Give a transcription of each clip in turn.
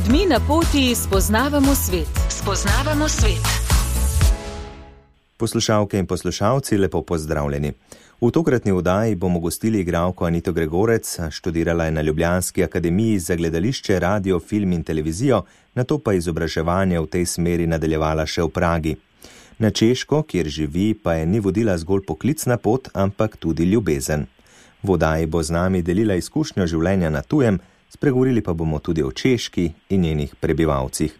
ljudmi na poti spoznavamo svet. Spoznavamo svet. Poslušalke in poslušalci, lepo pozdravljeni. V tokratni vdaji bomo gostili igralko Anito Gregorec, študirala je na Ljubljanski akademiji za gledališče, radio, film in televizijo, na to pa izobraževanje v tej smeri nadaljevala še v Pragi. Na Češko, kjer živi, pa je ni vodila zgolj poklicna pot, ampak tudi ljubezen. V vdaji bo z nami delila izkušnjo življenja na tujem, spregovorili pa bomo tudi o Češki in njenih prebivalcih.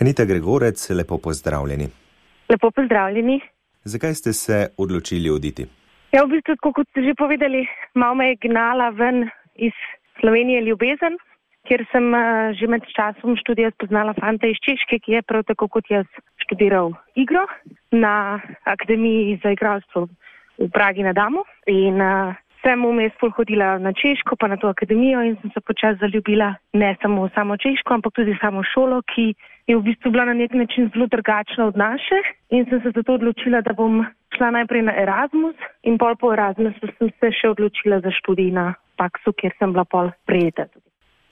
Anita Gregorec, lepo pozdravljeni. Lepo pozdravljeni. Zakaj ste se odločili oditi? Ja, v bistvu, kot ste že povedali, malo me je gnala ven iz Slovenije ljubezen, kjer sem uh, že med časom študija spoznala fanta iz Češke, ki je prav tako kot jaz študiral igro na Akademiji za igralstvo v Pragi na Damu. In uh, sem vmes hodila na Češko, pa na to akademijo in sem se počasi zaljubila ne samo v samo Češko, ampak tudi samo šolo, ki je v bistvu bila na nek način zelo drugačna od naše. In sem se zato odločila, da bom šla najprej na Erasmus in pol po Erasmusu sem se še odločila za študij na Paksu, kjer sem bila pol prijeta.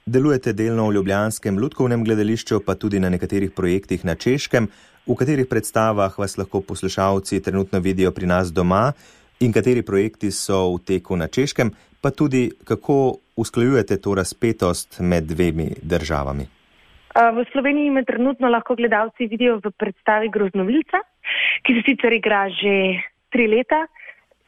Delujete delno v Ljubljanskem ljudkovnem gledališču, pa tudi na nekaterih projektih na Češkem, v katerih predstavah vas lahko poslušalci trenutno vidijo pri nas doma in kateri projekti so v teku na Češkem, pa tudi kako usklajujete to razpetost med dvemi državami. V Sloveniji me trenutno lahko gledalci vidijo v predstavi Groznovilca, ki se sicer igra že tri leta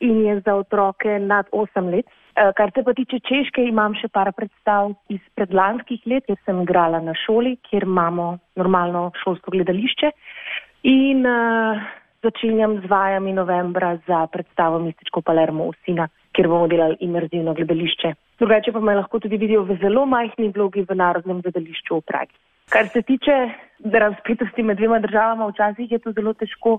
in je za otroke nad osem let. Kar se pa tiče Češke, imam še par predstav iz predlanskih let, ker sem igrala na šoli, kjer imamo normalno šolsko gledališče. In uh, začenjam z vajami novembra za predstavo Mističko Palermo v Sina, kjer bomo delali imerzivno gledališče. Drugače pa me lahko tudi vidijo v zelo majhni vlogi v Narodnem gledališču v Pragi. Kar se tiče razpetosti med dvema državama, včasih je to zelo težko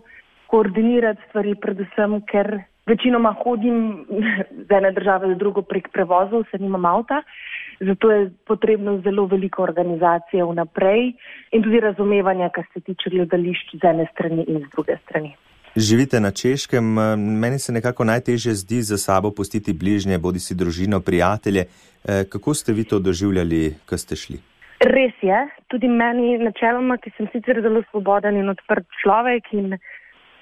koordinirati stvari, predvsem ker večinoma hodim z ene države do drugo prek prevozov, se nimam avta. Zato je potrebno zelo veliko organizacije vnaprej in tudi razumevanja, kar se tiče gledališč z ene strani in z druge strani. Živite na Češkem, meni se nekako najtežje zdi za sabo pustiti bližnje, bodi si družino, prijatelje. Kako ste vi to doživljali, ko ste šli? Res je, tudi meni načeloma, ki sem sicer zelo svoboden in odprt človek in uh,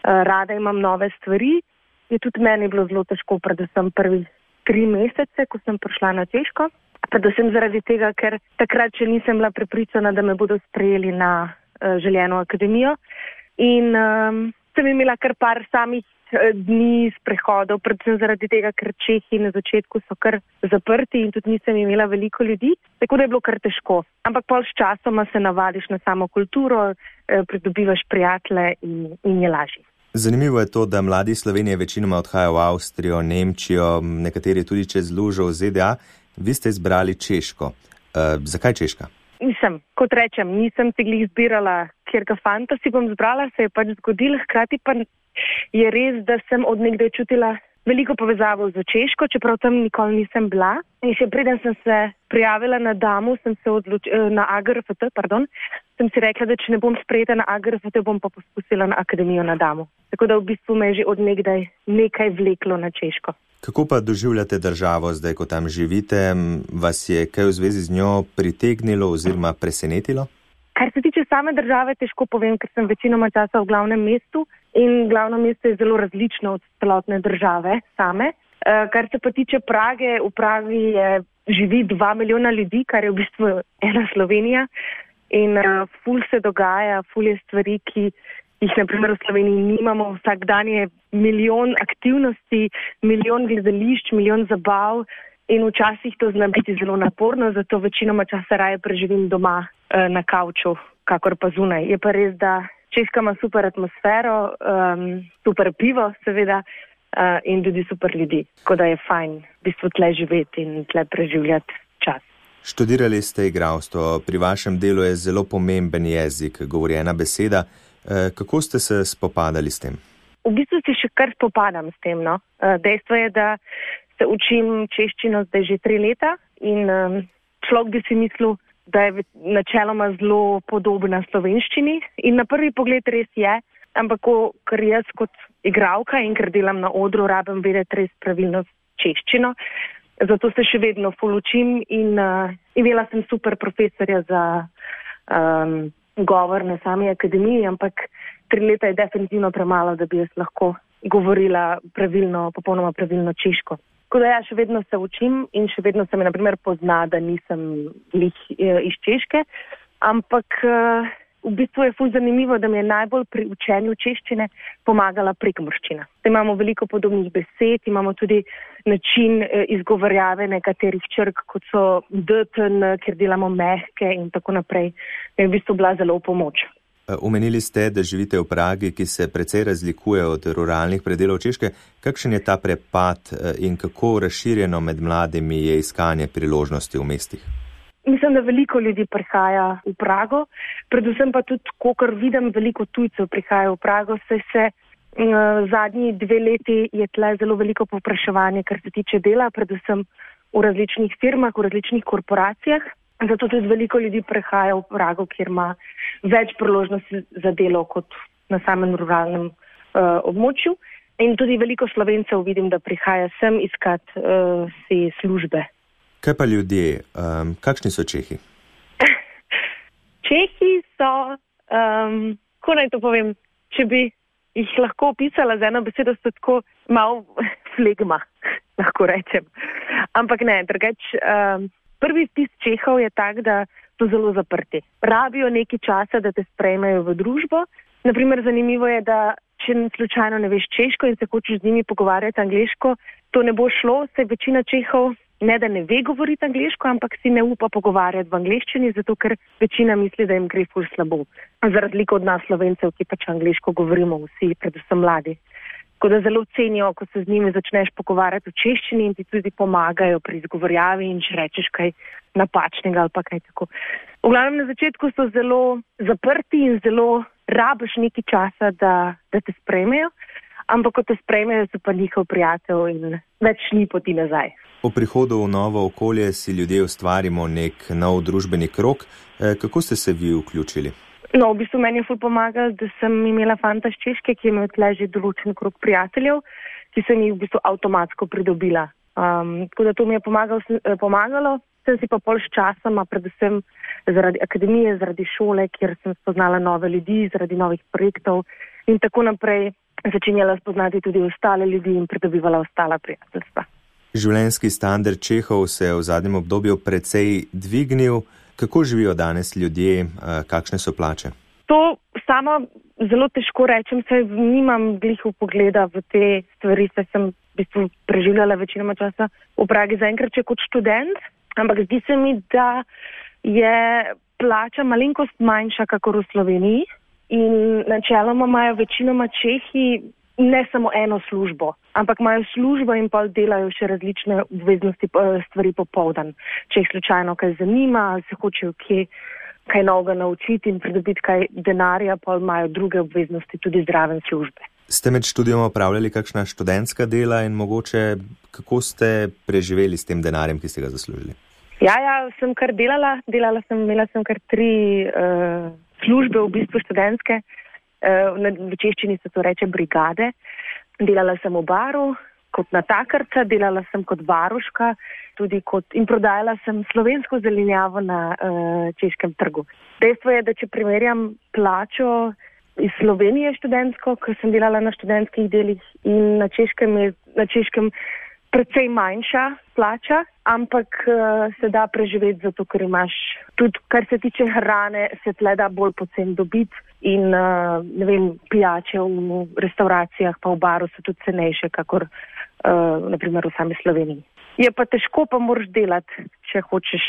rada imam nove stvari, je tudi meni bilo zelo težko, predvsem prvi tri mesece, ko sem prišla na Češko predvsem zaradi tega, ker takrat še nisem bila prepričana, da me bodo sprejeli na uh, željeno akademijo. In um, sem imela kar par samih uh, dni sprehodov, predvsem zaradi tega, ker Čehi na začetku so kar zaprti in tudi nisem imela veliko ljudi, tako da je bilo kar težko. Ampak pol s časoma se navadiš na samo kulturo, uh, pridobivaš prijatelje in, in je lažje. Zanimivo je to, da mladi Slovenije večinoma odhajajo v Avstrijo, Nemčijo, nekateri tudi čez Lužo v ZDA. Vi ste izbrali Češko. Uh, zakaj Češka? Nisem, kot rečem, nisem si jih izbirala, ker ga fanta si bom zbrala, se je pač zgodil. Hkrati pa je res, da sem od nekdaj čutila veliko povezavo z Češko, čeprav tam nikoli nisem bila. In še preden sem se prijavila na Damu, sem se odločila na AGRFT, pardon, sem si rekla, da če ne bom sprejeta na AGRFT, bom pa poskusila na Akademijo na Damu. Tako da v bistvu me je že od nekdaj nekaj vleklo na Češko. Kako pa doživljate državo zdaj, ko tam živite? Vas je kaj v zvezi z njo pritegnilo oziroma presenetilo? Kar se tiče same države, težko povem, ker sem večinoma časa v glavnem mestu in glavno mesto je zelo različno od celotne države same. Eh, kar se pa tiče Prage, v Pragi živi dva milijona ljudi, kar je v bistvu ena Slovenija in uh, ful se dogaja, ful je stvari, ki jih naprimer v Sloveniji nimamo. Vsak dan je milijon aktivnosti, milijon gledališč, milijon zabav in včasih to zna biti zelo naporno, zato večinoma časa raje preživim doma uh, na kavču, kakor pa zunaj. Je pa res, da Češka ima super atmosfero, um, super pivo, seveda, uh, in tudi super ljudi. Tako da je fajn v bistvu tle živeti in tle preživljati čas. Študirali ste igralstvo, pri vašem delu je zelo pomemben jezik, govori ena beseda. Uh, kako ste se spopadali s tem? V bistvu se še kar spopadam s tem. No? Uh, dejstvo je, da se učim češčino zdaj že tri leta in um, človek bi si mislil, da je načeloma zelo podobna slovenščini in na prvi pogled res je, ampak ker jaz kot igralka in ker delam na odru, rabim vedeti res pravilno češčino. Zato se še vedno polučim in uh, imela sem super profesorja za um, govor na sami akademiji, ampak tri leta je definitivno premalo, da bi jaz lahko govorila pravilno, popolnoma pravilno češko. Tako da ja, še vedno se učim in še vedno se me, na primer, pozna, da nisem lih eh, iz češke, ampak uh, v bistvu je ful zanimivo, da mi je najbolj pri učenju češčine pomagala prekmorščina. Imamo veliko podobnih besed, imamo tudi način eh, izgovorjave nekaterih črk, kot so dtn, ker delamo mehke in tako naprej. Je v bistvu bila zelo v pomoč. Umenili eh, ste, da živite v Pragi, ki se precej razlikuje od ruralnih predelov Češke. Kakšen je ta prepad eh, in kako razširjeno med mladimi je iskanje priložnosti v mestih? Mislim, da veliko ljudi prihaja v Prago, predvsem pa tudi, kolikor vidim, veliko tujcev prihaja v Prago, saj se uh, zadnji dve leti je tle zelo veliko povpraševanje, kar se tiče dela, predvsem v različnih firmah, v različnih korporacijah. Zato tudi veliko ljudi prihaja v Prago, kjer ima več priložnosti za delo kot na samem ruralnem uh, območju. In tudi veliko slovencev vidim, da prihaja sem iskat uh, si službe. Kaj pa ljudje, um, kakšni so Čehi? Čehi so, um, kako naj to povem, če bi jih lahko opisala z eno besedo, so tako malo flegma, lahko rečem. Ampak ne, drugač, um, prvi vtis Čehov je tak, da so zelo zaprti. Rabijo nekaj časa, da te sprejmejo v družbo. Naprimer, zanimivo je, da če slučajno ne veš češko in se hočeš z njimi pogovarjati angliško, to ne bo šlo, se večina Čehov ne da ne ve govoriti angliško, ampak si ne upa pogovarjati v angliščini, zato ker večina misli, da jim gre ful slabo. Za razliko od nas, slovencev, ki pač angliško govorimo vsi, predvsem mladi. Tako da zelo cenijo, ko se z njimi začneš pogovarjati v češčini in ti tudi pomagajo pri izgovorjavi in če rečeš kaj napačnega ali pa kaj tako. V glavnem na začetku so zelo zaprti in zelo rabiš nekaj časa, da, da te sprejmejo, ampak ko te sprejmejo, so pa njihov prijatelj in več ni poti nazaj. Po prihodu v novo okolje si ljudje ustvarimo nek nov družbeni krok. Eh, kako ste se vi vključili? No, v bistvu meni je ful pomagal, da sem imela fanta iz Češke, ki je imel tle že določen krok prijateljev, ki sem jih v bistvu avtomatsko pridobila. Um, tako da to mi je pomagal, eh, pomagalo. Sem si pa pol s časoma, predvsem zaradi akademije, zaradi šole, kjer sem spoznala nove ljudi, zaradi novih projektov in tako naprej, začenjala spoznati tudi ostale ljudi in pridobivala ostala prijateljstva. Življenjski standard Čehov se je v zadnjem obdobju precej dvignil. Kako živijo danes ljudje, kakšne so plače? To samo zelo težko rečem, saj nimam glih v pogleda v te stvari, saj sem v bistvu preživljala večinoma časa v Pragi zaenkrat, če kot študent, ampak zdi se mi, da je plača malenkost manjša, kakor v Sloveniji in načeloma imajo večinoma Čehi ne samo eno službo, ampak imajo službo in pa delajo še različne obveznosti, stvari popovdan. Če jih slučajno kaj zanima, se hočejo kje kaj novega naučiti in pridobiti kaj denarja, pa imajo druge obveznosti, tudi zdraven službe. Ste med študijom opravljali kakšna študentska dela in mogoče kako ste preživeli s tem denarjem, ki ste ga zaslužili? Ja, ja, sem kar delala. Delala sem, imela sem kar tri uh, službe, v bistvu študentske. Uh, v češčini se to reče brigade. Delala sem v baru kot natakarca, delala sem kot varuška kot, in prodajala sem slovensko zelenjavo na uh, češkem trgu. Dejstvo je, da če primerjam plačo iz Slovenije študentsko, ker sem delala na študentskih delih in na češkem, je, na češkem precej manjša plača, ampak uh, se da preživeti zato, ker imaš tudi, kar se tiče hrane, se tle da bolj pocen dobiti in uh, ne vem, pijače v restauracijah pa v baru so tudi cenejše, kakor uh, naprimer v sami Sloveniji. Je pa težko, pa moraš delati, če hočeš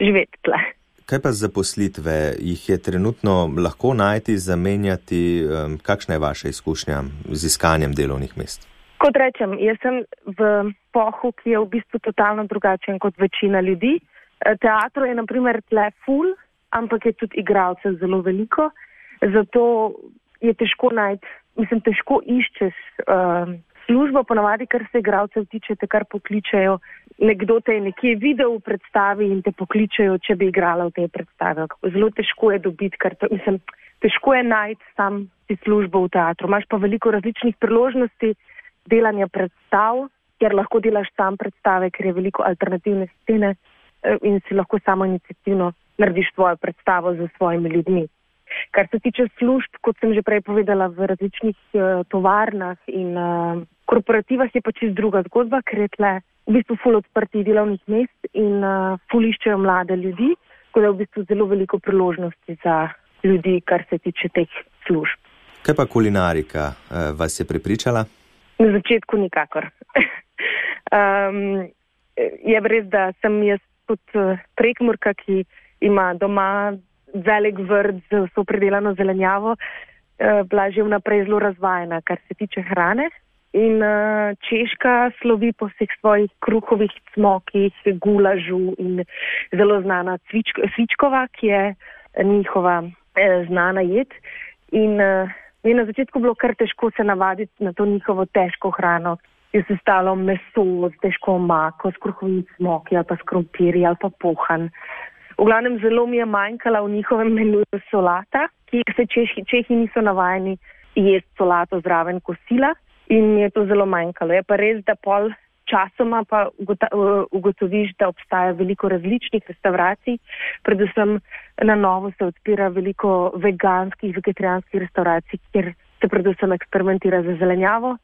živeti tle. Kaj pa zaposlitve? Jih je trenutno lahko najti, zamenjati? Kakšna je vaša izkušnja z iskanjem delovnih mest? Kot rečem, jaz sem v pohu, ki je v bistvu totalno drugačen kot večina ljudi. Teatro je naprimer tle full, ampak je tudi igralcev zelo veliko. Zato je težko najti, mislim, težko iščeš uh, službo, ponavadi, kar se igralcev tiče, te kar pokličejo. Nekdo te je nekje videl v predstavi in te pokličejo, če bi igrala v tej predstavi. Zelo težko je dobiti, ker to, mislim, težko je najti sam ti službo v teatru. Imaš pa veliko različnih priložnosti delanja predstav, ker lahko delaš sam predstave, ker je veliko alternativne scene eh, in si lahko samo inicijativno narediš svojo predstavo z svojimi ljudmi. Kar se tiče služb, kot sem že prej povedala, v različnih uh, tovarnah in uh, korporativah je pa čist druga zgodba, ker je tle v bistvu ful odprtih delovnih mest in uh, ful iščejo mlade ljudi, tako da je v bistvu zelo veliko priložnosti za ljudi, kar se tiče teh služb. Kaj pa kulinarika uh, vas je prepričala? Na začetku nikakor. um, je res, da sem jaz tudi prekmurka, ki ima doma velik vrt z vso predelano zelenjavo, uh, bila že vnaprej zelo razvajena, kar se tiče hrane. In uh, Češka slovi po vseh svojih kruhovih smokih, gulažu in zelo znana cvičko, svičkova, ki je njihova eh, znana jed. In uh, je na začetku bilo kar težko se navaditi na to njihovo težko hrano. Je se stalo meso težko omako, s kruhovimi smoki ali pa s krompiri ali pa pohan. V glavnem zelo mi je manjkala v njihovem menuju solata, ki se čehi, čehi niso navajeni jesti solato zraven kosila in mi je to zelo manjkalo. Je pa res, da pol časoma pa ugotoviš, da obstaja veliko različnih restauracij, predvsem na novo se odpira veliko veganskih, vegetarijanskih restauracij, kjer se predvsem eksperimentira z zelenjavo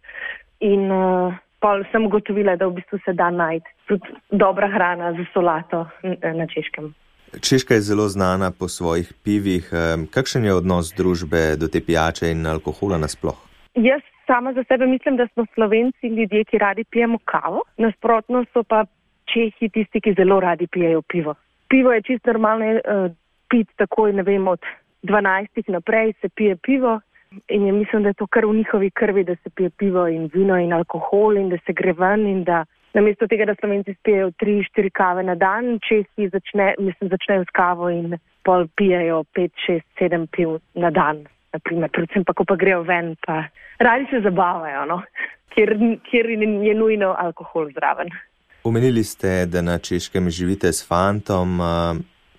in uh, pol sem ugotovila, da v bistvu se da najti tudi dobra hrana za solato na češkem. Češka je zelo znana po svojih pivih. Kakšen je odnos družbe do te pijače in alkohola nasploh? Jaz sama za sebe mislim, da smo slovenci ljudje, ki radi pijemo kavo. Nasprotno so pa Čehi tisti, ki zelo radi pijejo pivo. Pivo je čisto normalno uh, piti takoj, ne vem, od 12 naprej se pije pivo. In je mislim, da je to kar v njihovi krvi, da se pije pivo in vino in alkohol in da se gre ven in da namesto tega, da slovenci spijejo 3-4 kave na dan, čehi začne, mislim, začnejo s kavo in pol pijejo 5-6-7 piv na dan naprimer, predvsem pa, ko pa grejo ven, pa radi se zabavajo, no? kjer, kjer je nujno alkohol zraven. Omenili ste, da na češkem živite s fantom.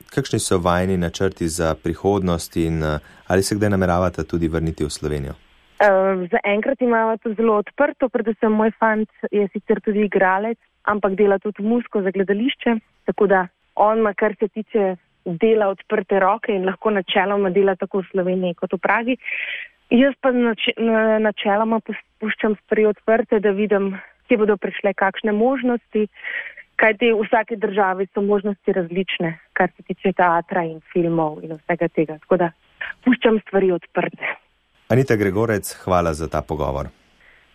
Kakšni so vajni načrti za prihodnost in ali se kdaj nameravate tudi vrniti v Slovenijo? Uh, za enkrat imamo to zelo odprto, predvsem moj fant je sicer tudi igralec, ampak dela tudi musko za gledališče, tako da on, kar se tiče dela odprte roke in lahko načeloma dela tako v Sloveniji kot v Pragi. Jaz pa nač načeloma puščam stvari odprte, da vidim, kje bodo prišle kakšne možnosti, kajti v vsaki državi so možnosti različne, kar se tiče teatra in filmov in vsega tega. Tako da puščam stvari odprte. Anita Gregorec, hvala za ta pogovor.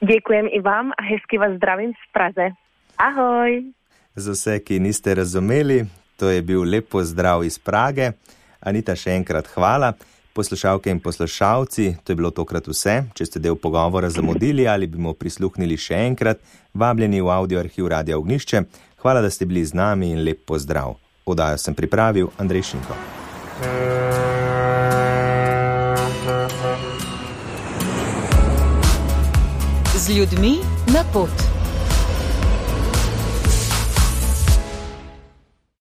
Dekujem in vam, a hezki vas zdravim z praze. Ahoj! Za vse, ki niste razumeli, To je bil lep pozdrav iz Prage. Anita, še enkrat hvala. Poslušalke in poslušalci, to je bilo tokrat vse. Če ste del pogovora zamudili ali bi mu prisluhnili še enkrat, vabljeni v audio arhiv Radia Ognišče. Hvala, da ste bili z nami in lep pozdrav. Odajo sem pripravil Andrej Šinko. Z ljudmi na pot.